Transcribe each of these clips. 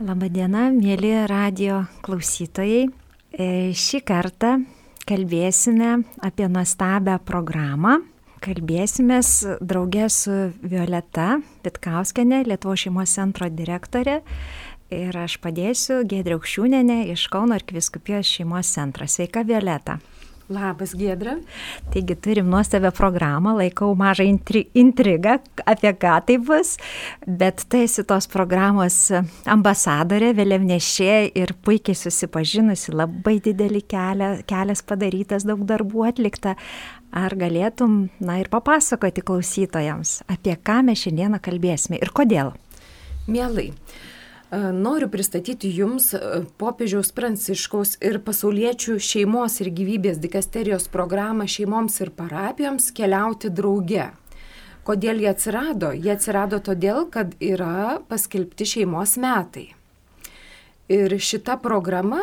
Labadiena, mėly radio klausytojai. E, šį kartą kalbėsime apie nuostabią programą. Kalbėsime draugė su Violeta Vitkauskenė, Lietuvo šeimos centro direktorė. Ir aš padėsiu Gedriaukščiūnenė iš Kauno arkviskupijos šeimos centro. Sveika, Violeta. Labas, Gedra. Taigi turim nuostabią programą, laikau mažą intri intrigą, apie ką tai bus, bet tu esi tos programos ambasadorė, vėliavnešė ir puikiai susipažinusi, labai didelį kelią, kelias padarytas, daug darbų atlikta. Ar galėtum, na ir papasakoti klausytojams, apie ką mes šiandieną kalbėsime ir kodėl? Mielai. Noriu pristatyti Jums popiežiaus Pranciškaus ir pasauliečių šeimos ir gyvybės dikasterijos programą šeimoms ir parapijoms keliauti drauge. Kodėl jie atsirado? Jie atsirado todėl, kad yra paskelbti šeimos metai. Ir šita programa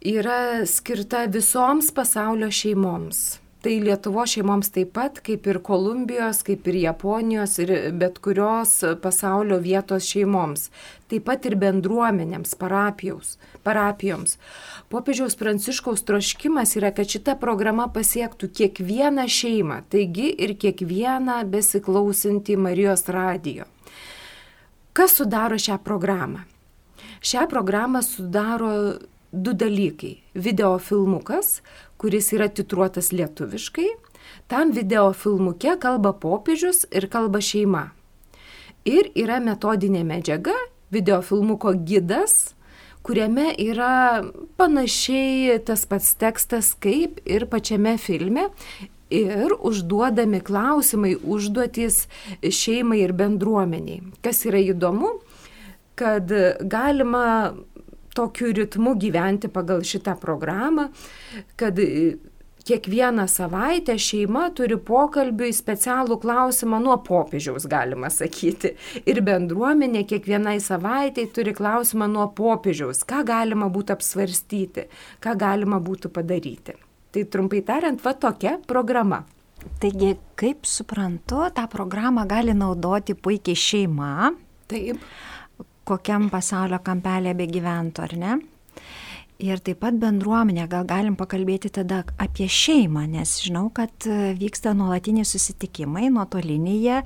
yra skirta visoms pasaulio šeimoms tai Lietuvos šeimoms taip pat, kaip ir Kolumbijos, kaip ir Japonijos ir bet kurios pasaulio vietos šeimoms, taip pat ir bendruomenėms, parapijoms. Popiežiaus Pranciškaus troškimas yra, kad šita programa pasiektų kiekvieną šeimą, taigi ir kiekvieną besiklausantį Marijos radijo. Kas sudaro šią programą? Šią programą sudaro du dalykai. Video filmukas, kuris yra titruotas lietuviškai. Tam video filmuke kalba popiežius ir kalba šeima. Ir yra metodinė medžiaga, video filmuko gidas, kuriame yra panašiai tas pats tekstas kaip ir pačiame filme ir užduodami klausimai, užduotys šeimai ir bendruomeniai. Kas yra įdomu, kad galima tokiu ritmu gyventi pagal šitą programą, kad kiekvieną savaitę šeima turi pokalbiui specialų klausimą nuo popiežiaus, galima sakyti. Ir bendruomenė kiekvienai savaitėjai turi klausimą nuo popiežiaus, ką galima būtų apsvarstyti, ką galima būtų padaryti. Tai trumpai tariant, va tokia programa. Taigi, kaip suprantu, tą programą gali naudoti puikiai šeima. Taip kokiam pasaulio kampelė begyventų, ar ne? Ir taip pat bendruomenė, gal galim pakalbėti tada apie šeimą, nes žinau, kad e, vyksta nuolatiniai susitikimai nuotolinėje,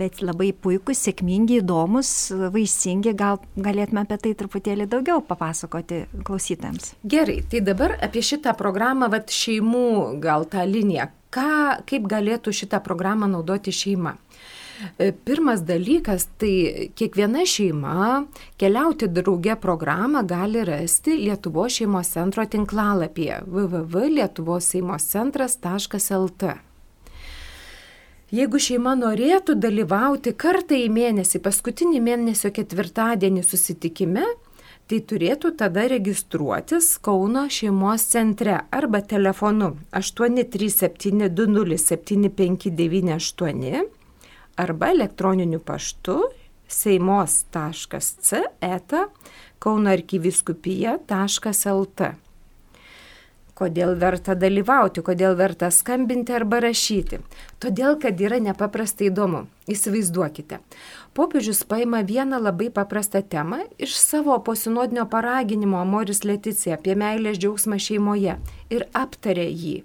bet labai puikus, sėkmingi, įdomus, vaisingi, gal galėtume apie tai truputėlį daugiau papasakoti klausytėms. Gerai, tai dabar apie šitą programą, vad šeimų gal tą liniją, ką, kaip galėtų šitą programą naudoti šeima. E, pirmas dalykas, tai kiekviena šeima keliauti drauge programą gali rasti Lietuvo šeimos centro tinklalapyje www.lietuvosseimoscentras.lt. Jeigu šeima norėtų dalyvauti kartą į mėnesį, paskutinį mėnesio ketvirtadienį susitikime, tai turėtų tada registruotis Kauno šeimos centre arba telefonu 837207598 arba elektroniniu paštu seimos.c eta kaunoarkiviskupija.lt. Kodėl verta dalyvauti, kodėl verta skambinti arba rašyti? Todėl, kad yra nepaprastai įdomu. Įsivaizduokite. Popiežius paima vieną labai paprastą temą iš savo posinodinio paraginimo Amoris Leticija apie meilės džiaugsmą šeimoje ir aptarė jį.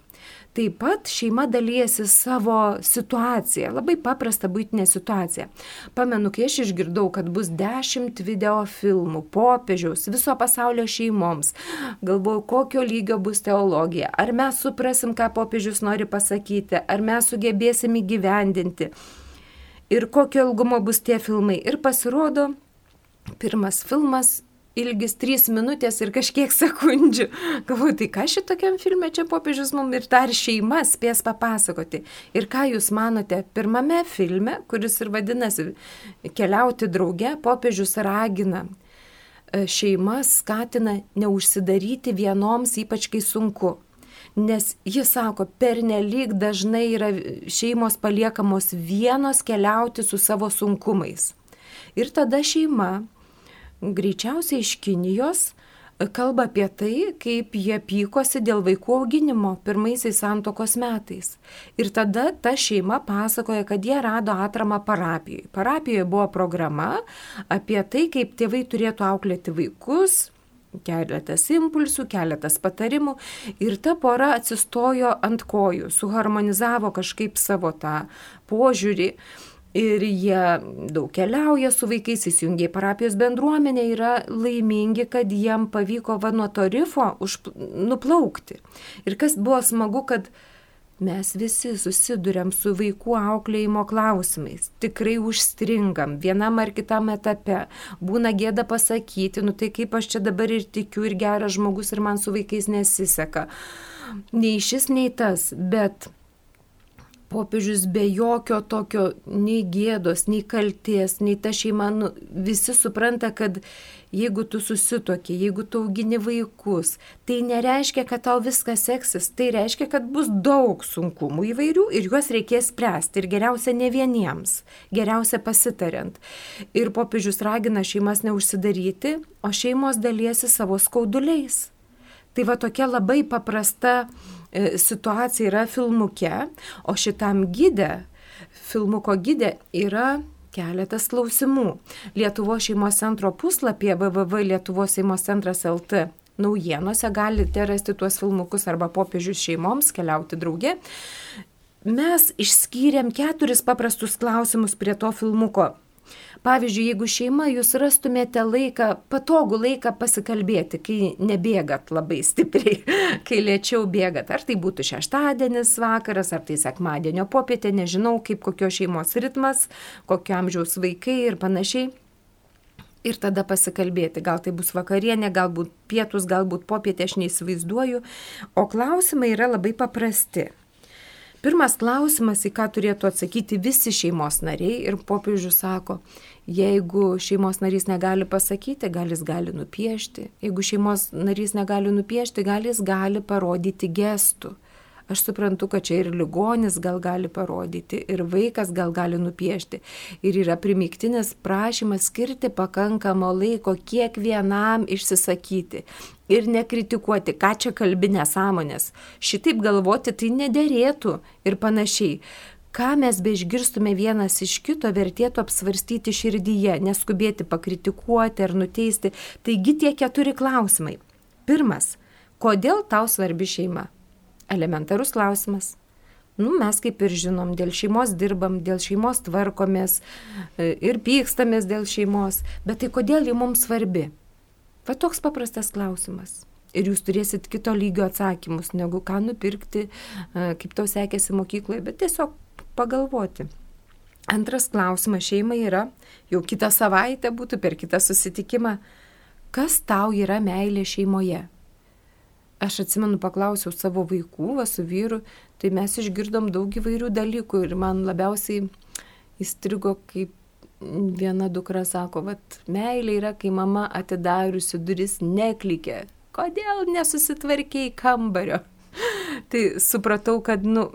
Taip pat šeima dalyjasi savo situaciją, labai paprastą būtinę situaciją. Pamenu, kai aš išgirdau, kad bus dešimt video filmų, popiežiaus, viso pasaulio šeimoms, galvojau, kokio lygio bus teologija, ar mes suprasim, ką popiežius nori pasakyti, ar mes sugebėsim įgyvendinti ir kokio ilgumo bus tie filmai. Ir pasirodo, pirmas filmas ilgis 3 minutės ir kažkiek sekundžių. Galvoju, tai ką šitokiam filme čia popiežius mums ir dar šeima spės papasakoti. Ir ką jūs manote, pirmame filme, kuris ir vadinasi Keliauti drauge, popiežius ragina e, šeimas skatina neužsidaryti vienoms, ypač kai sunku. Nes jis sako, pernelyg dažnai yra šeimos paliekamos vienos keliauti su savo sunkumais. Ir tada šeima greičiausiai iš Kinijos kalba apie tai, kaip jie pykosi dėl vaikų auginimo pirmaisiais santokos metais. Ir tada ta šeima pasakoja, kad jie rado atramą parapijoje. Parapijoje buvo programa apie tai, kaip tėvai turėtų auklėti vaikus, keletas impulsų, keletas patarimų ir ta pora atsistojo ant kojų, suharmonizavo kažkaip savo tą požiūrį ir jie daug keliauja su vaikais, įsijungia į parapijos bendruomenę, yra laimingi, kad jiem pavyko va nuo to rifo užp... nuplaukti. Ir kas buvo smagu, kad mes visi susidurėm su vaikų auklėjimo klausimais, tikrai užstringam vienam ar kitam etape, būna gėda pasakyti, nu tai kaip aš čia dabar ir tikiu, ir geras žmogus, ir man su vaikais nesiseka. Nei šis, nei tas, bet popiežius be jokio tokio nei gėdos, nei kalties, nei ta šeima, nu, visi supranta, kad jeigu tu susitokė, jeigu tu augini vaikus, tai nereiškia, kad tau viskas seksis, tai reiškia, kad bus daug sunkumų įvairių ir juos reikės spręsti ir geriausia ne vieniems, geriausia pasitariant. Ir popiežius ragina šeimas neužsidaryti, o šeimos dalysi savo skauduliais. Tai va tokia labai paprasta situacija yra filmuke, o šitam gydė, filmuko gydė yra keletas klausimų. Lietuvo šeimos centro puslapyje www Lietuvos šeimos centras LT naujienose galite rasti tuos filmukus arba popiežius šeimoms keliauti drauge. Mes išskyrėm keturis paprastus klausimus prie to filmuko Pavyzdžiui, jeigu šeima jūs rastumėte laiką, patogų laiką pasikalbėti, kai nebėgat labai stipriai, kai lėčiau bėgat, ar tai būtų šeštadienis vakaras, ar tai sekmadienio popietė, nežinau, kaip kokio šeimos ritmas, kokio amžiaus vaikai ir panašiai. Ir tada pasikalbėti, gal tai bus vakarienė, galbūt pietus, galbūt popietė, aš neįsivaizduoju. O klausimai yra labai paprasti. Pirmas klausimas, į ką turėtų atsakyti visi šeimos nariai ir popiežius sako, jeigu šeimos narys negali pasakyti, gal jis gali nupiešti, jeigu šeimos narys negali nupiešti, gal jis gali parodyti gestų. Aš suprantu, kad čia ir ligonis gal gali parodyti, ir vaikas gal gali nupiešti. Ir yra primiktinis prašymas skirti pakankamą laiko kiekvienam išsisakyti. Ir nekritikuoti, ką čia kalbi nesąmonės. Šitaip galvoti tai nederėtų ir panašiai ką mes beišgirstume vienas iš kito, vertėtų apsvarstyti širdyje, neskubėti pakritikuoti ar nuteisti. Taigi tie keturi klausimai. Pirmas, kodėl tau svarbi šeima? Elementarus klausimas. Nu, mes kaip ir žinom, dėl šeimos dirbam, dėl šeimos tvarkomės e, ir pykstamės dėl šeimos, bet tai kodėl ji mums svarbi? Va toks paprastas klausimas. Ir jūs turėsit kito lygio atsakymus, negu ką nupirkti, e, kaip tau sekėsi mokykloje, bet tiesiog pagalvoti. Antras klausimas šeimai yra, jau kitą savaitę būtų per kitą susitikimą, kas tau yra meilė šeimoje? Aš atsimenu, paklausiau savo vaikų, va su vyru, tai mes išgirdom daug įvairių dalykų ir man labiausiai įstrigo, kaip viena dukra sako, kad meilė yra, kai mama atidariusi duris neklikė. Kodėl nesusitvarkiai kambario? tai supratau, kad, nu,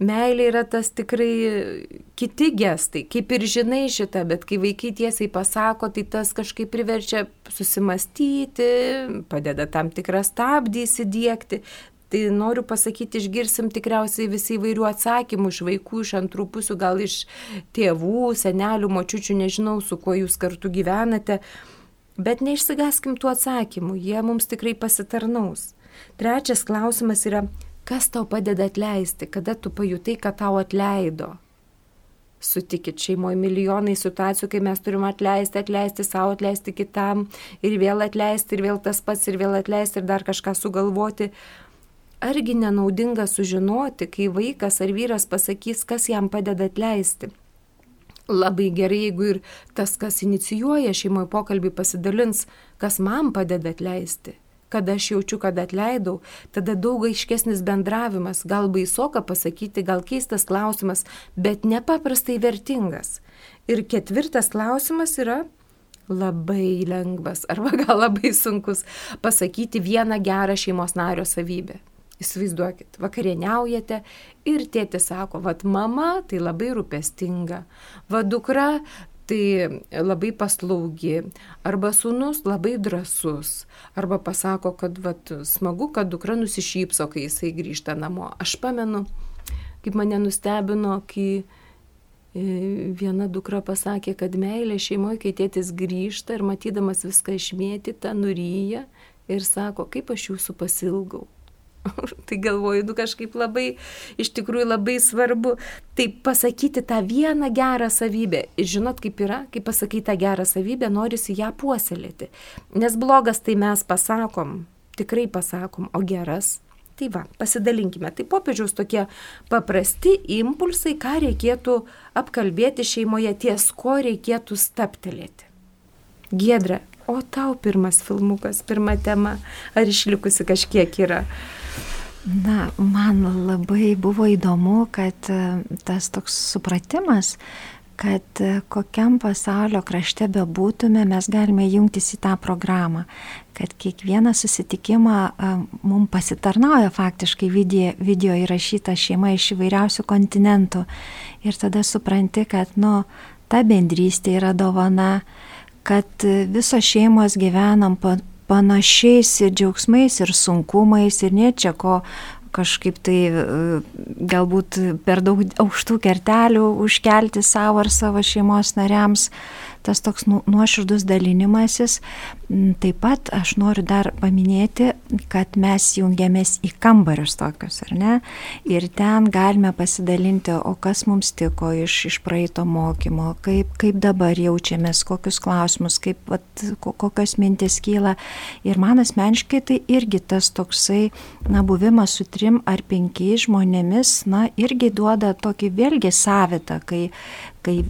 Meilė yra tas tikrai kiti gestai, kaip ir žinai šitą, bet kai vaikai tiesiai pasako, tai tas kažkaip priverčia susimastyti, padeda tam tikrą stabdį įsidėkti. Tai noriu pasakyti, išgirsim tikriausiai visi įvairių atsakymų iš vaikų, iš antrų pusių, gal iš tėvų, senelių, močiučių, nežinau, su kuo jūs kartu gyvenate. Bet neišsigaskim tų atsakymų, jie mums tikrai pasitarnaus. Trečias klausimas yra, Kas tau padeda atleisti, kada tu pajutai, kad tau atleido? Sutikit šeimoje milijonai situacijų, kai mes turime atleisti, atleisti savo, atleisti kitam ir vėl atleisti, ir vėl tas pats, ir vėl atleisti, ir dar kažką sugalvoti. Argi nenaudinga sužinoti, kai vaikas ar vyras pasakys, kas jam padeda atleisti? Labai gerai, jeigu ir tas, kas inicijuoja šeimoje pokalbį, pasidalins, kas man padeda atleisti kada aš jaučiu, kad atleidau, tada daug aiškesnis bendravimas, gal baisoka pasakyti, gal keistas klausimas, bet nepaprastai vertingas. Ir ketvirtas klausimas yra labai lengvas arba gal labai sunkus pasakyti vieną gerą šeimos nario savybę. Įsivaizduokit, vakarieniaujate ir tėti sako, vad mama tai labai rūpestinga, vad dukra tai labai paslaugi, arba sūnus labai drasus, arba pasako, kad vat, smagu, kad dukra nusišypso, kai jisai grįžta namo. Aš pamenu, kaip mane nustebino, kai e, viena dukra pasakė, kad meilė šeimoje, kai tėtis grįžta ir matydamas viską išmėtytą, nuryja ir sako, kaip aš jūsų pasilgau. tai galvoju, nu kažkaip labai, iš tikrųjų labai svarbu, tai pasakyti tą vieną gerą savybę. Ir žinot, kaip yra, kai pasakai tą gerą savybę, norisi ją puoselėti. Nes blogas tai mes pasakom, tikrai pasakom, o geras. Tai va, pasidalinkime. Tai popiežiaus tokie paprasti impulsai, ką reikėtų apkalbėti šeimoje, ties ko reikėtų staptelėti. Giedra, o tau pirmas filmukas, pirma tema, ar išlikusi kažkiek yra? Na, man labai buvo įdomu, kad e, tas toks supratimas, kad e, kokiam pasaulio krašte bebūtume, mes galime jungtis į tą programą, kad kiekvieną susitikimą e, mums pasitarnauja faktiškai video, video įrašyta šeima iš įvairiausių kontinentų. Ir tada supranti, kad, nu, ta bendrystė yra dovana, kad visos šeimos gyvenam panašiais ir džiaugsmais, ir sunkumais, ir ne čia ko kažkaip tai e, galbūt per daug aukštų kertelių užkelti savo ar savo šeimos nariams tas toks nu, nuoširdus dalinimasis. Mm, taip pat aš noriu dar paminėti, kad mes jungiamės į kambarius tokius, ar ne? Ir ten galime pasidalinti, o kas mums tiko iš, iš praeito mokymo, kaip, kaip dabar jaučiamės, kokius klausimus, kaip, vat, kokios mintis kyla. Ir man asmeniškai tai irgi tas toksai, na, buvimas su trim ar penkiais žmonėmis, na, irgi duoda tokį vėlgi savitą, kai, kai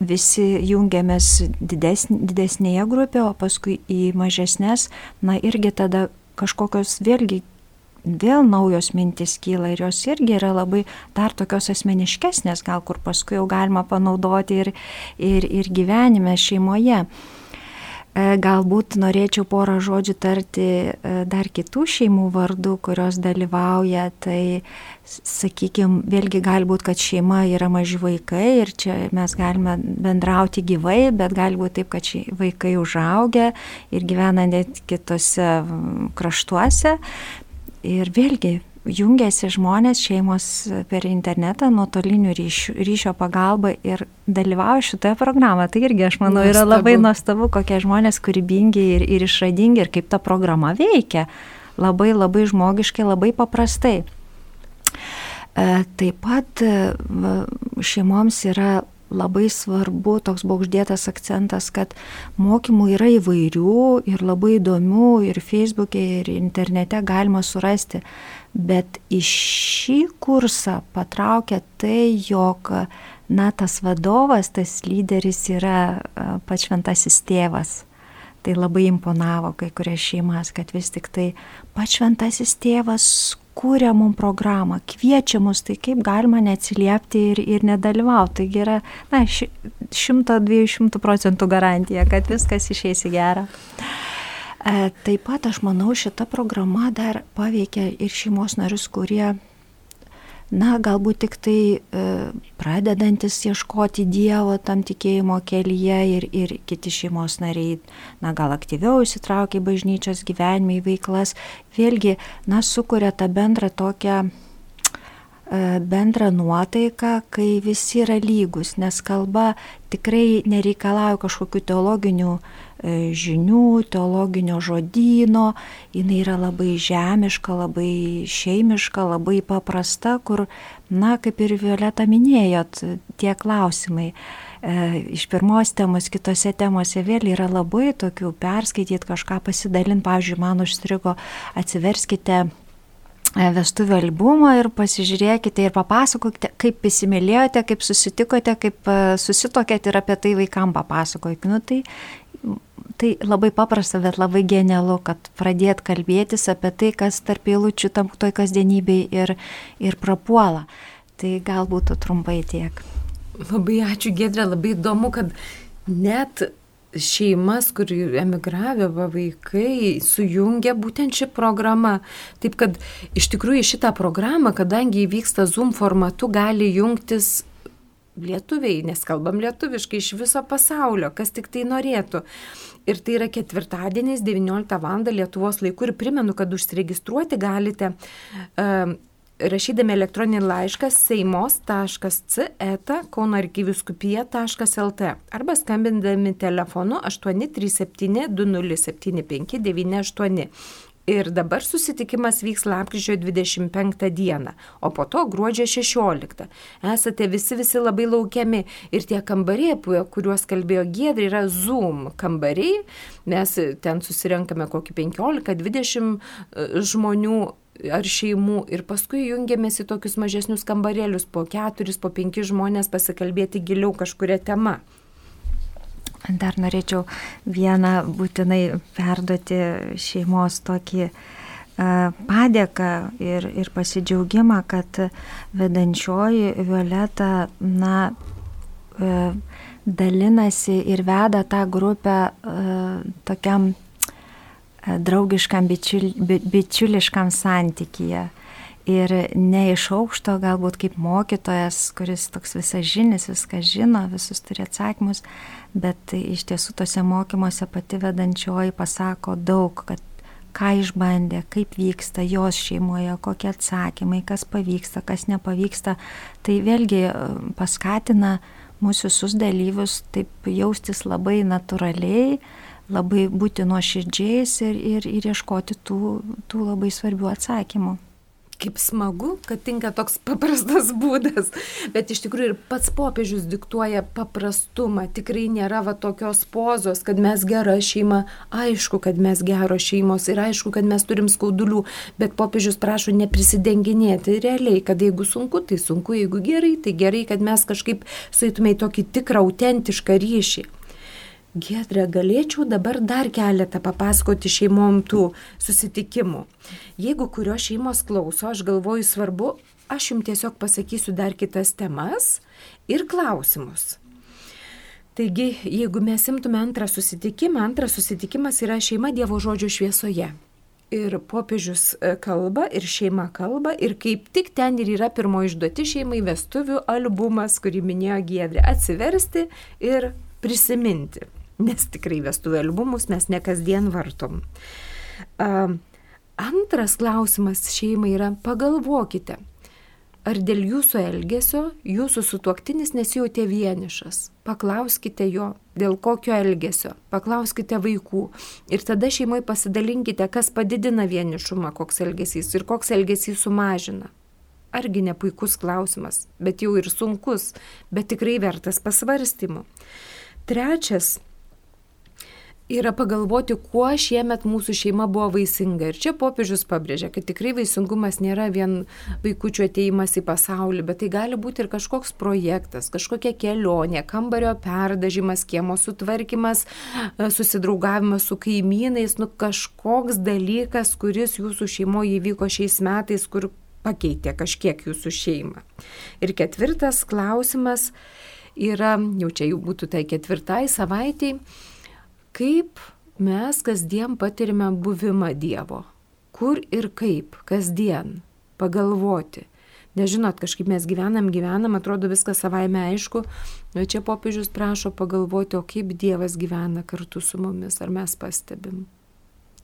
visi jungiamės didesn, didesnėje grupėje, o paskui į mažesnės, na irgi tada kažkokios vėlgi vėl naujos mintis kyla ir jos irgi yra labai dar tokios asmeniškesnės, gal kur paskui jau galima panaudoti ir, ir, ir gyvenime šeimoje. E, galbūt norėčiau porą žodžių tarti e, dar kitų šeimų vardų, kurios dalyvauja. Tai, sakykime, vėlgi gali būti, kad šeima yra maži vaikai ir čia mes galime bendrauti gyvai, bet gali būti taip, kad vaikai užaugia ir gyvena net kitose kraštuose. Ir vėlgi jungiasi žmonės, šeimos per internetą, nuotolinių ryšio, ryšio pagalba ir dalyvauja šitoje programoje. Tai irgi, aš manau, yra labai nuostabu, kokie žmonės kūrybingi ir, ir išradingi ir kaip ta programa veikia. Labai labai žmogiškai, labai paprastai. E, taip pat e, šeimoms yra labai svarbu, toks buvo uždėtas akcentas, kad mokymų yra įvairių ir labai įdomių ir Facebook'e, ir internete galima surasti. Bet į šį kursą patraukia tai, jog na, tas vadovas, tas lyderis yra pats šventasis tėvas. Tai labai imponavo kai kurias šeimas, kad vis tik tai pats šventasis tėvas kūrė mum programą, kviečia mus, tai kaip galima neatsiliepti ir, ir nedalyvauti. Taigi yra, na, 100-200 procentų garantija, kad viskas išeis į gerą. E, taip pat aš manau, šita programa dar paveikia ir šeimos narius, kurie, na, galbūt tik tai e, pradedantis ieškoti Dievo tam tikėjimo kelyje ir, ir kiti šeimos nariai, na, gal aktyviau įsitraukia į bažnyčios gyvenimą, į veiklas, vėlgi, na, sukuria tą bendrą tokią e, bendrą nuotaiką, kai visi yra lygus, nes kalba tikrai nereikalauja kažkokių teologinių E, žinių, teologinio žodyno, jinai yra labai žemiška, labai šeimiška, labai paprasta, kur, na, kaip ir Violeta minėjot, tie klausimai. E, iš pirmos temos, kitose temose vėl yra labai tokių perskaityti kažką, pasidalinti, pavyzdžiui, man užstrigo, atsiverskite e, vestuvių albumą ir pasižiūrėkite ir papasakokite, kaip įsimylėjote, kaip susitikote, kaip susitokėte ir apie tai vaikam papasakokite. Nu, tai tai labai paprasta, bet labai genialu, kad pradėt kalbėtis apie tai, kas tarp eilučių tam toj kasdienybei ir, ir prapuola. Tai galbūt trumpai tiek. Labai ačiū, Gedrė, labai įdomu, kad net šeimas, kur emigravę vaikai, sujungia būtent ši programa. Taip kad iš tikrųjų šitą programą, kadangi įvyksta Zoom formatu, gali jungtis lietuviai, nes kalbam lietuviškai iš viso pasaulio, kas tik tai norėtų. Ir tai yra ketvirtadieniais 19 val. Lietuvos laiku ir primenu, kad užsiregistruoti galite uh, rašydami elektroninį laišką seimos.c.eta kaunoarkiviskupija.lt arba skambindami telefonu 837 2075 98. Ir dabar susitikimas vyks lapkričio 25 dieną, o po to gruodžio 16. Esate visi visi labai laukiami ir tie kambariai, apie kuriuos kalbėjo Giedri, yra Zoom kambariai. Mes ten susirenkame kokį 15-20 e, žmonių ar šeimų ir paskui jungiamės į tokius mažesnius kambarėlius po keturis, po penkis žmonės pasikalbėti giliau kažkuria tema. Dar norėčiau vieną būtinai perduoti šeimos tokį uh, padėką ir, ir pasidžiaugimą, kad vedančioji Violeta, na, uh, dalinasi ir veda tą grupę uh, tokiam draugiškam, bičiul, bi, bičiuliškam santykyje. Ir ne iš aukšto, galbūt kaip mokytojas, kuris toks visažinis, viską žino, visus turi atsakymus, bet iš tiesų tose mokymuose pati vedančioji pasako daug, kad ką išbandė, kaip vyksta jos šeimoje, kokie atsakymai, kas pavyksta, kas nepavyksta. Tai vėlgi e, paskatina mūsų visus dalyvius taip jaustis labai natūraliai, labai būti nuoširdžiais ir, ir, ir ieškoti tų, tų labai svarbių atsakymų. Kaip smagu, kad tinka toks paprastas būdas, bet iš tikrųjų ir pats popiežius diktuoja paprastumą, tikrai nėra va tokios pozos, kad mes gera šeima, aišku, kad mes geros šeimos ir aišku, kad mes turim skaudulių, bet popiežius prašo neprisidenginėti realiai, kad jeigu sunku, tai sunku, jeigu gerai, tai gerai, kad mes kažkaip suitume į tokį tikrą, autentišką ryšį. Giedrė, galėčiau dabar dar keletą papasakoti šeimom tų susitikimų. Jeigu kurios šeimos klauso, aš galvoju svarbu, aš jums tiesiog pasakysiu dar kitas temas ir klausimus. Taigi, jeigu mes imtume antrą susitikimą, antras susitikimas yra šeima Dievo žodžio šviesoje. Ir popiežius e, kalba, ir šeima kalba, ir kaip tik ten ir yra pirmoji išduoti šeimai vestuvių albumas, kurį minėjo Giedrė - atsiversti ir prisiminti nes tikrai vestuvių albumus mes ne kasdien vartom. Antras klausimas šeimai yra pagalvokite, ar dėl jūsų elgesio jūsų sutuoktinis nesijautė vienišas. Paklauskite jo, dėl kokio elgesio, paklauskite vaikų ir tada šeimoje pasidalinkite, kas padidina vienišumą, koks elgesys ir koks elgesys sumažina. Argi ne puikus klausimas, bet jau ir sunkus, bet tikrai vertas pasvarstymų. Trečias yra pagalvoti, kuo šiemet mūsų šeima buvo vaisinga. Ir čia popiežius pabrėžia, kad tikrai vaisingumas nėra vien vaikučių ateimas į pasaulį, bet tai gali būti ir kažkoks projektas, kažkokia kelionė, kambario perdažymas, kiemo sutvarkymas, e, susidraugavimas su kaimynais, nu kažkoks dalykas, kuris jūsų šeimoje įvyko šiais metais, kur pakeitė kažkiek jūsų šeimą. Ir ketvirtas klausimas yra, jau čia jau būtų tai ketvirtai savaitėjai, kaip mes kasdien patirime buvimą Dievo. Kur ir kaip, kasdien, pagalvoti. Nežinot, kažkaip mes gyvenam, gyvenam, atrodo viskas savaime aišku, bet čia popiežius prašo pagalvoti, o kaip Dievas gyvena kartu su mumis, ar mes pastebim.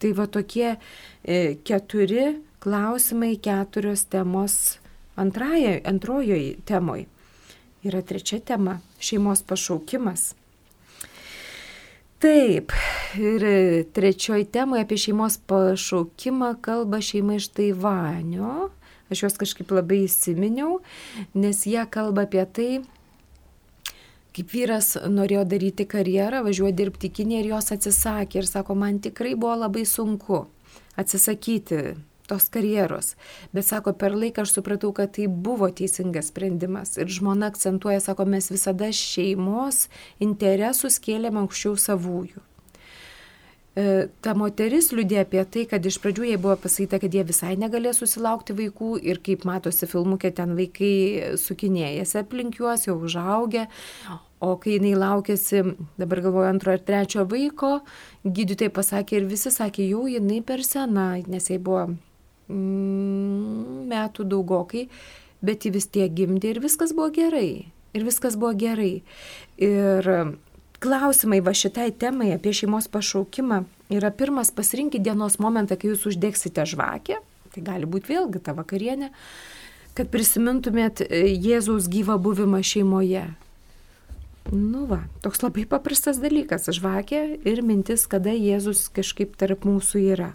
Tai va tokie e, keturi klausimai, keturios temos antraje, antrojoje temoje. Yra trečia tema - šeimos pašaukimas. Taip, ir trečioji temoje apie šeimos pašaukimą kalba šeima iš Taivanio. Aš juos kažkaip labai įsiminiau, nes jie kalba apie tai, kaip vyras norėjo daryti karjerą, važiuoti dirbti Kinėje ir jos atsisakė ir sako, man tikrai buvo labai sunku atsisakyti tos karjeros. Bet sako, per laiką aš supratau, kad tai buvo teisingas sprendimas. Ir žmona akcentuoja, sako, mes visada šeimos interesus kėlėme aukščiau savųjų. E, ta moteris liūdė apie tai, kad iš pradžių jai buvo pasakyta, kad jie visai negalės susilaukti vaikų ir kaip matosi filmukė, ten vaikai sukinėjasi aplink juos, jau užaugę, O kai jinai laukėsi, dabar galvoju, antro ar trečio vaiko, gydytojai pasakė ir visi sakė, jau jinai per sena, nes jai buvo metų daugokai, bet ji vis tiek gimdė ir viskas buvo gerai. ir viskas buvo gerai. Ir klausimai va šitai temai apie šeimos pašaukimą yra pirmas pasirinkti dienos momentą, kai jūs uždegsite žvakę, tai gali būti vėlgi ta vakarienė, kad prisimintumėt e, Jėzaus gyvą buvimą šeimoje. Nu va, toks labai paprastas dalykas - žvakė ir mintis, kada Jėzus kažkaip tarp mūsų yra.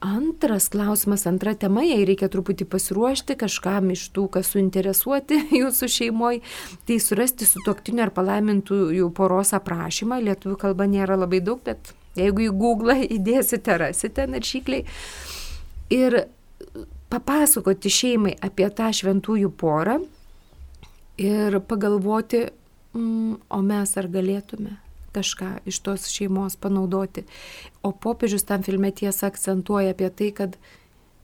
Antras klausimas, antra tema, jei reikia truputį pasiruošti kažkam iš tų, kas suinteresuoti jūsų šeimoje, tai surasti su toktiniu ar palaimintų jų poros aprašymą. Lietuvių kalba nėra labai daug, bet jeigu į Google įdėsite, rasite naršykliai. Ir papasakoti šeimai apie tą šventųjų porą ir pagalvoti, mm, o mes ar galėtume kažką iš tos šeimos panaudoti. O popiežius tam filme tiesa akcentuoja apie tai, kad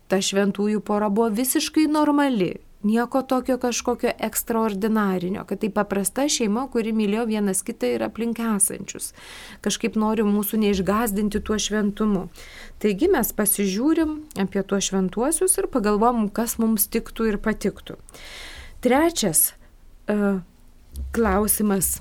ta šventųjų pora buvo visiškai normali. Nieko tokio kažkokio ekstraordinarinio, kad tai paprasta šeima, kuri mylėjo vienas kitą ir aplink esančius. Kažkaip nori mūsų neišgazdinti tuo šventumu. Taigi mes pasižiūrim apie tuos šventuosius ir pagalvom, kas mums tiktų ir patiktų. Trečias uh, klausimas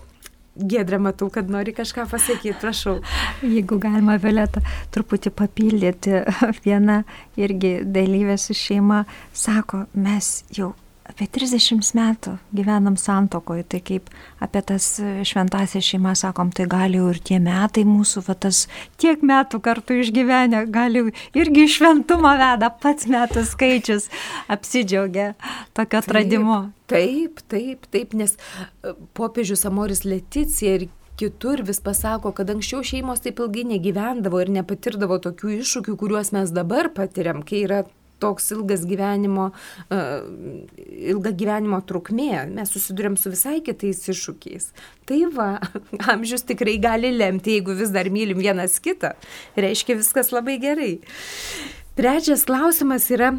Gedrė, matau, kad nori kažką pasakyti, prašau. Jeigu galima, Violeta, truputį papildyti, viena irgi dalyvė su šeima sako, mes jau apie 30 metų gyvenam santokoje, tai kaip apie tas šventasias šeimas sakom, tai gali jau ir tie metai mūsų, va tas tiek metų kartu išgyvenę, gali irgi šventumą veda, pats metų skaičius apsidžiaugia tokio atradimu. Taip, taip, taip, nes e, popiežius Amoris Leticija ir kitur vis pasako, kad anksčiau šeimos taip ilgai negyvendavo ir nepatirdavo tokių iššūkių, kuriuos mes dabar patiriam, kai yra toks ilgas gyvenimo, uh, ilga gyvenimo trukmė, mes susidurėm su visai kitais iššūkiais. Tai va, amžius tikrai gali lemti, jeigu vis dar mylim vienas kitą, reiškia viskas labai gerai. Trečias klausimas yra,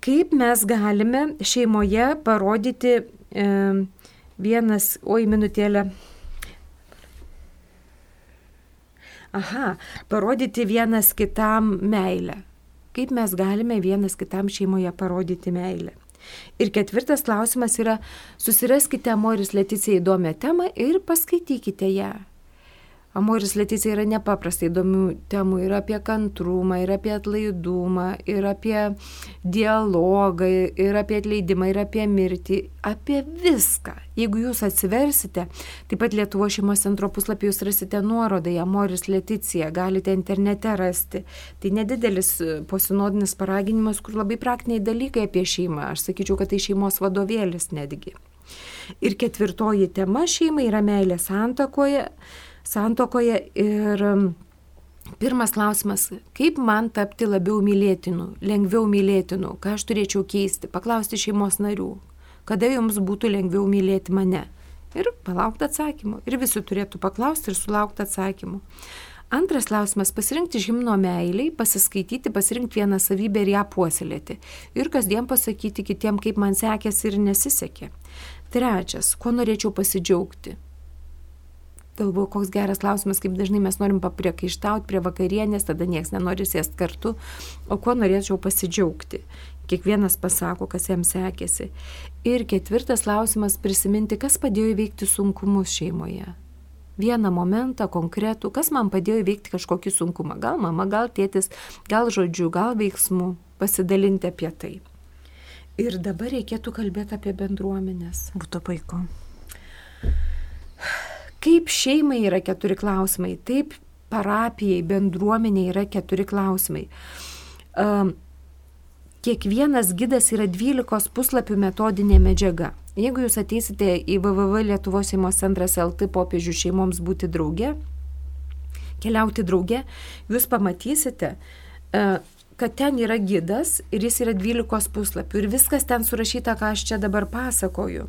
kaip mes galime šeimoje parodyti e, vienas, oi minutėlę, aha, parodyti vienas kitam meilę kaip mes galime vienas kitam šeimoje parodyti meilę. Ir ketvirtas klausimas yra, susiraskite Amoris Leticija įdomią temą ir paskaitykite ją. Amoris Leticija yra nepaprastai įdomių temų ir apie kantrumą, ir apie atlaidumą, ir apie dialogą, ir apie atleidimą, ir apie mirtį, apie viską. Jeigu jūs atsiversite, taip pat Lietuvo šeimos centro puslapį jūs rasite nuorodą į Amoris Leticija, galite internete rasti. Tai nedidelis e, posinodinis paraginimas, kur labai praktiniai dalykai apie šeimą. Aš sakyčiau, kad tai šeimos vadovėlis netgi. Ir ketvirtoji tema šeimai yra meilė santakoje santokoje ir um, Pirmas klausimas, kaip man tapti labiau mylėtinu, lengviau mylėtinu, ką aš turėčiau keisti, paklausti šeimos narių, kada jums būtų lengviau mylėti mane. Ir palaukti atsakymų. Ir visi turėtų paklausti ir sulaukti atsakymų. Antras klausimas - pasirinkti žymno meiliai, pasiskaityti, pasirinkti vieną savybę ir ją puoselėti. Ir kasdien pasakyti kitiem, kaip man sekėsi ir nesisekė. Trečias - kuo norėčiau pasidžiaugti galvoju, koks geras klausimas, kaip dažnai mes norim papriekaištauti prie vakarienės, tada niekas nenori sėsti kartu, o kuo norėčiau pasidžiaugti. Kiekvienas pasako, kas jam sekėsi. Ir ketvirtas klausimas - prisiminti, kas padėjo įveikti sunkumus šeimoje. Vieną momentą konkretų, kas man padėjo įveikti kažkokį sunkumą. Gal mama, gal tėtis, gal žodžiu, gal veiksmu. Pasidalinti apie tai. Ir dabar reikėtų kalbėti apie bendruomenės. Būtų puiku. Kaip šeimai yra keturi klausimai, taip parapijai, bendruomeniai yra keturi klausimai. Um, kiekvienas gidas yra 12 puslapių metodinė medžiaga. Jeigu jūs ateisite į www Lietuvos šeimos centras LT popiežių šeimoms būti drauge, keliauti drauge, jūs pamatysite, uh, kad ten yra gidas ir jis yra 12 puslapių ir viskas ten surašyta, ką aš čia dabar pasakoju.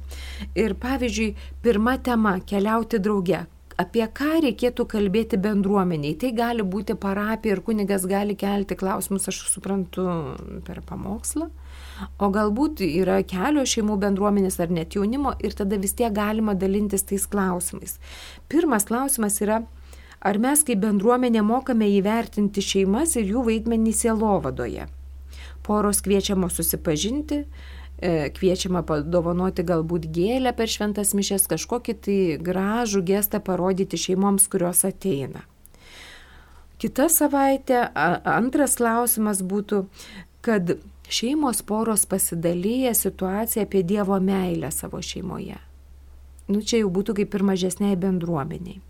Ir pavyzdžiui, pirma tema - keliauti drauge. Apie ką reikėtų kalbėti bendruomeniai. Tai gali būti parapija ir kunigas gali kelti klausimus, aš suprantu, per pamokslą. O galbūt yra kelios šeimų bendruomenės ar net jaunimo ir tada vis tiek galima dalintis tais klausimais. Pirmas klausimas yra, Ar mes kaip bendruomenė mokame įvertinti šeimas ir jų vaidmenį sielovadoje? Poros kviečiamos susipažinti, e, kviečiama padovanoti galbūt gėlę per šventas mišes, kažkokį tai gražų gestą parodyti šeimoms, kurios ateina. Kita savaitė, antras klausimas būtų, kad šeimos poros pasidalyja situaciją apie Dievo meilę savo šeimoje. Nu, čia jau būtų kaip ir mažesniai bendruomeniai.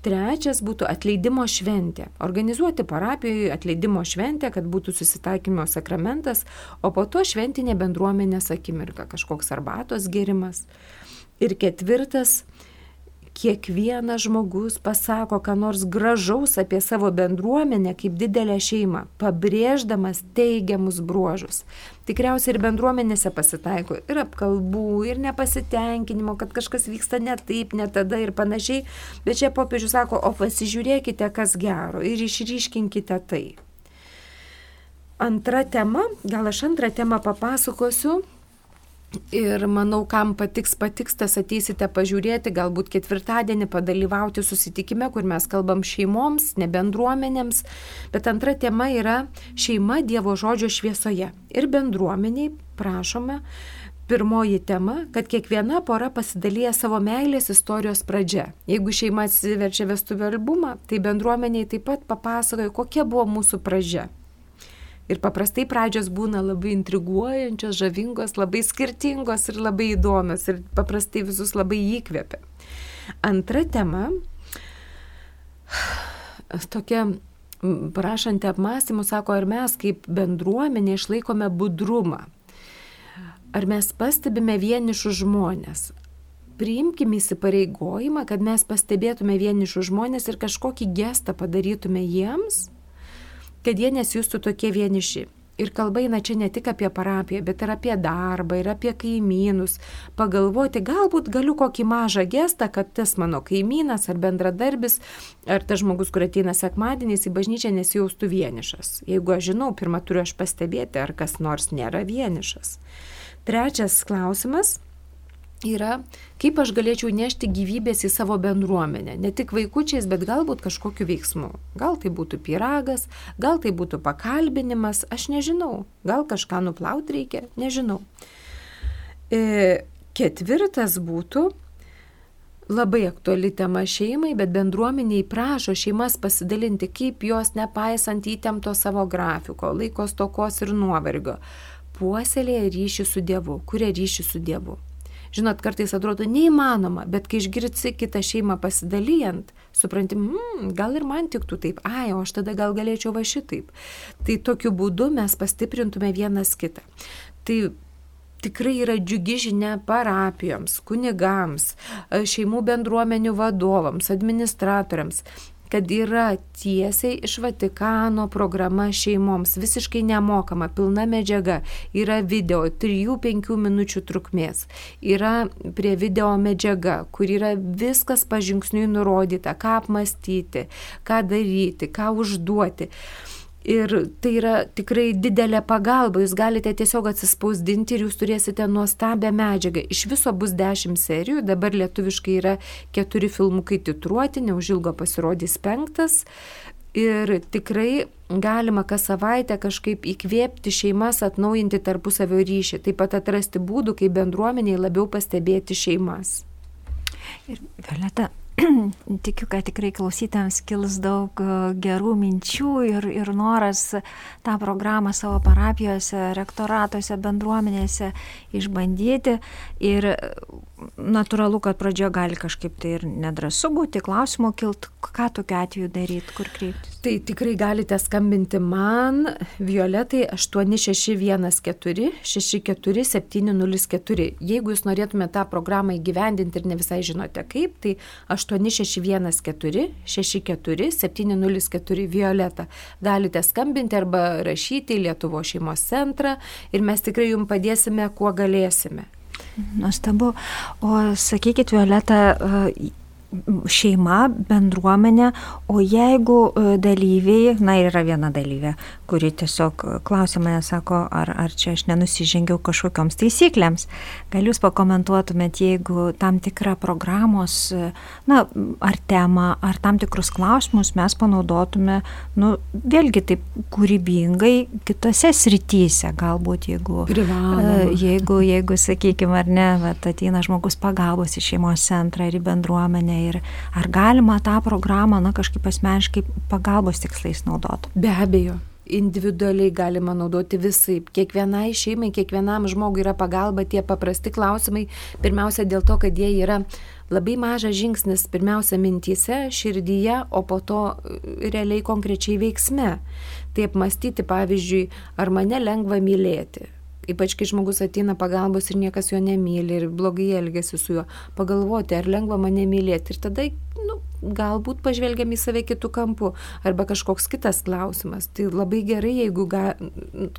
Trečias būtų atleidimo šventė. Organizuoti parapijoje atleidimo šventę, kad būtų susitaikymo sakramentas, o po to šventinė bendruomenės akimirka, kažkoks arbatos gerimas. Ir ketvirtas kiekvienas žmogus pasako, ką nors gražaus apie savo bendruomenę kaip didelę šeimą, pabrėždamas teigiamus bruožus. Tikriausiai ir bendruomenėse pasitaiko ir apkalbų, ir nepasitenkinimo, kad kažkas vyksta ne taip, ne tada ir panašiai, bet čia popiežius sako, o pasižiūrėkite, kas gero ir išryškinkite tai. Antra tema, gal aš antrą temą papasakosiu, Ir manau, kam patiks, patiks, tas ateisite pažiūrėti, galbūt ketvirtadienį padalyvauti susitikime, kur mes kalbam šeimoms, ne bendruomenėms. Bet antra tema yra šeima Dievo žodžio šviesoje. Ir bendruomeniai prašome. Pirmoji tema, kad kiekviena pora pasidalyja savo meilės istorijos pradžia. Jeigu šeima atsiverčia vestuvių albumą, tai bendruomeniai taip pat papasakoja, kokia buvo mūsų pradžia. Ir paprastai pradžios būna labai intriguojančios, žavingos, labai skirtingos ir labai įdomios ir paprastai visus labai įkvėpia. Antra tema, tokia prašanti apmąstymų, sako, ar mes kaip bendruomenė išlaikome budrumą, ar mes pastebime vienišus žmonės, priimkime įsipareigojimą, kad mes pastebėtume vienišus žmonės ir kažkokį gestą padarytume jiems, kad jie nesijustų tokie vieniši. Ir kalba eina čia ne tik apie parapiją, bet ir apie darbą, ir apie kaimynus. Pagalvoti, galbūt galiu kokį mažą gestą, kad tas mano kaimynas ar bendradarbis, ar tas žmogus, kur ateina sekmadieniais į bažnyčią, nesijaustų vienišas. Jeigu aš žinau, pirmą turiu aš pastebėti, ar kas nors nėra vienišas. Trečias klausimas yra, kaip aš galėčiau nešti gyvybės į savo bendruomenę. Ne tik vaikučiais, bet galbūt kažkokiu veiksmu. Gal tai būtų pyragas, gal tai būtų pakalbinimas, aš nežinau. Gal kažką nuplauti reikia, nežinau. E, ketvirtas būtų labai aktuali tema šeimai, bet bendruomeniai prašo šeimas pasidalinti, kaip jos nepaisant įtempto savo grafiko, laikos tokos ir nuovargio, puoselėje ryšį su Dievu, kuria ryšį su Dievu. Žinot, kartais atrodo neįmanoma, bet kai išgirsi kitą šeimą pasidalijant, supranti, mmm, gal ir man tiktų taip, ai, o aš tada gal galėčiau va šitaip. Tai tokiu būdu mes pastiprintume vienas kitą. Tai tikrai yra džiugi žinia parapijoms, kunigams, šeimų bendruomenių vadovams, administratoriams kad yra tiesiai iš Vatikano programa šeimoms, visiškai nemokama, pilna medžiaga, yra video 3-5 minučių trukmės, yra prie video medžiaga, kur yra viskas pažingsniui nurodyta, ką apmastyti, ką daryti, ką užduoti. Ir tai yra tikrai didelė pagalba, jūs galite tiesiog atsispausdinti ir jūs turėsite nuostabią medžiagą. Iš viso bus dešimt serijų, dabar lietuviškai yra keturi filmukai titruoti, neužilgo pasirodys penktas. Ir tikrai galima kas savaitę kažkaip įkvėpti šeimas, atnaujinti tarpusavio ryšį, taip pat atrasti būdų, kaip bendruomeniai labiau pastebėti šeimas. Ir Violeta, tikiu, kad tikrai klausytėms kils daug e, gerų minčių ir, ir noras tą programą savo parapijose, rektoratuose, bendruomenėse išbandyti. Ir natūralu, kad pradžioje gali kažkaip tai ir nedrasu būti, klausimo kilt, ką tokiu atveju daryti, kur kreiptis. Tai tikrai galite skambinti man, Violetai 8614 64 704. Jeigu jūs norėtumėte tą programą įgyvendinti ir ne visai žinote kaip, tai 8614 64 704 Violeta. Galite skambinti arba rašyti į Lietuvo šeimos centrą ir mes tikrai jums padėsime, kuo galėsime. Nuostabu. O sakykit, Violeta, šeima, bendruomenė, o jeigu e, dalyviai, na yra viena dalyvė, kuri tiesiog klausė mane, sako, ar, ar čia aš nenusižengiau kažkokioms taisyklėms, gal jūs pakomentuotumėt, jeigu tam tikrą programos, na, ar temą, ar tam tikrus klausimus mes panaudotume, nu, vėlgi taip kūrybingai kitose srityse, galbūt jeigu, Privaloma. E, jeigu, jeigu sakykime, ar ne, ateina žmogus pagalbos į šeimos centrą ir į bendruomenę ir ar galima tą programą, na, kažkaip asmeniškai pagalbos tikslais naudoti? Be abejo. Individualiai galima naudoti visai. Kiekvienai šeimai, kiekvienam žmogui yra pagalba tie paprasti klausimai. Pirmiausia dėl to, kad jie yra labai mažas žingsnis pirmiausia mintyse, širdyje, o po to realiai konkrečiai veiksme. Tai apmastyti, pavyzdžiui, ar mane lengva mylėti, Ypač kai žmogus ateina pagalbos ir niekas jo nemyli ir blogai elgesi su juo. Pagalvoti, ar lengva mane mylėti. Ir tada, nu, galbūt pažvelgiam į save kitų kampų. Arba kažkoks kitas klausimas. Tai labai gerai, jeigu ga,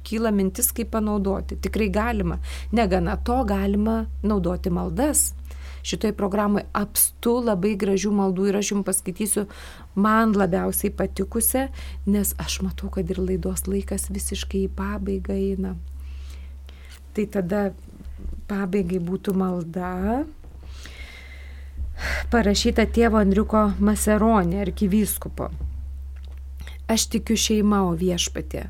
kyla mintis, kaip panaudoti. Tikrai galima. Negana to, galima naudoti maldas. Šitoje programoje apstu labai gražių maldų ir aš jums paskaitysiu man labiausiai patikusią, nes aš matau, kad ir laidos laikas visiškai į pabaigą eina. Tai tada pabaigai būtų malda parašyta tėvo Andriuko Maseronė, arkivyskupo. Aš tikiu šeima, o viešpatė,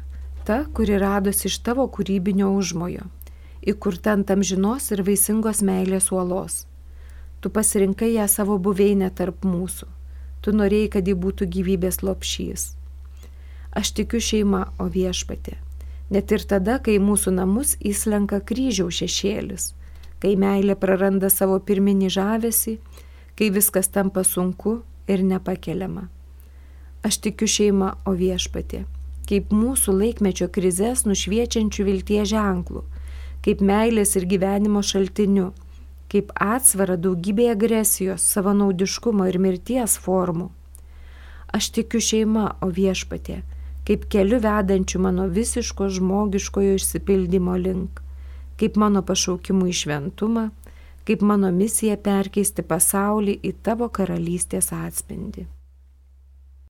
ta, kuri radosi iš tavo kūrybinio užmojo, įkurta ant amžinos ir vaisingos meilės uolos. Tu pasirinkai ją savo buveinę tarp mūsų. Tu norėjai, kad ji būtų gyvybės lopšys. Aš tikiu šeima, o viešpatė net ir tada, kai mūsų namus įslenka kryžiaus šešėlis, kai meilė praranda savo pirminį žavesį, kai viskas tampa sunku ir nepakeliama. Aš tikiu šeimą, o viešpatė, kaip mūsų laikmečio krizės nušviečiančių vilties ženklų, kaip meilės ir gyvenimo šaltiniu, kaip atsvara daugybė agresijos, savanaudiškumo ir mirties formų. Aš tikiu šeima, o viešpatė, kaip keliu vedančiu mano visiško žmogiškojo išsipildymo link, kaip mano pašaukimu į šventumą, kaip mano misija perkeisti pasaulį į tavo karalystės atspindį.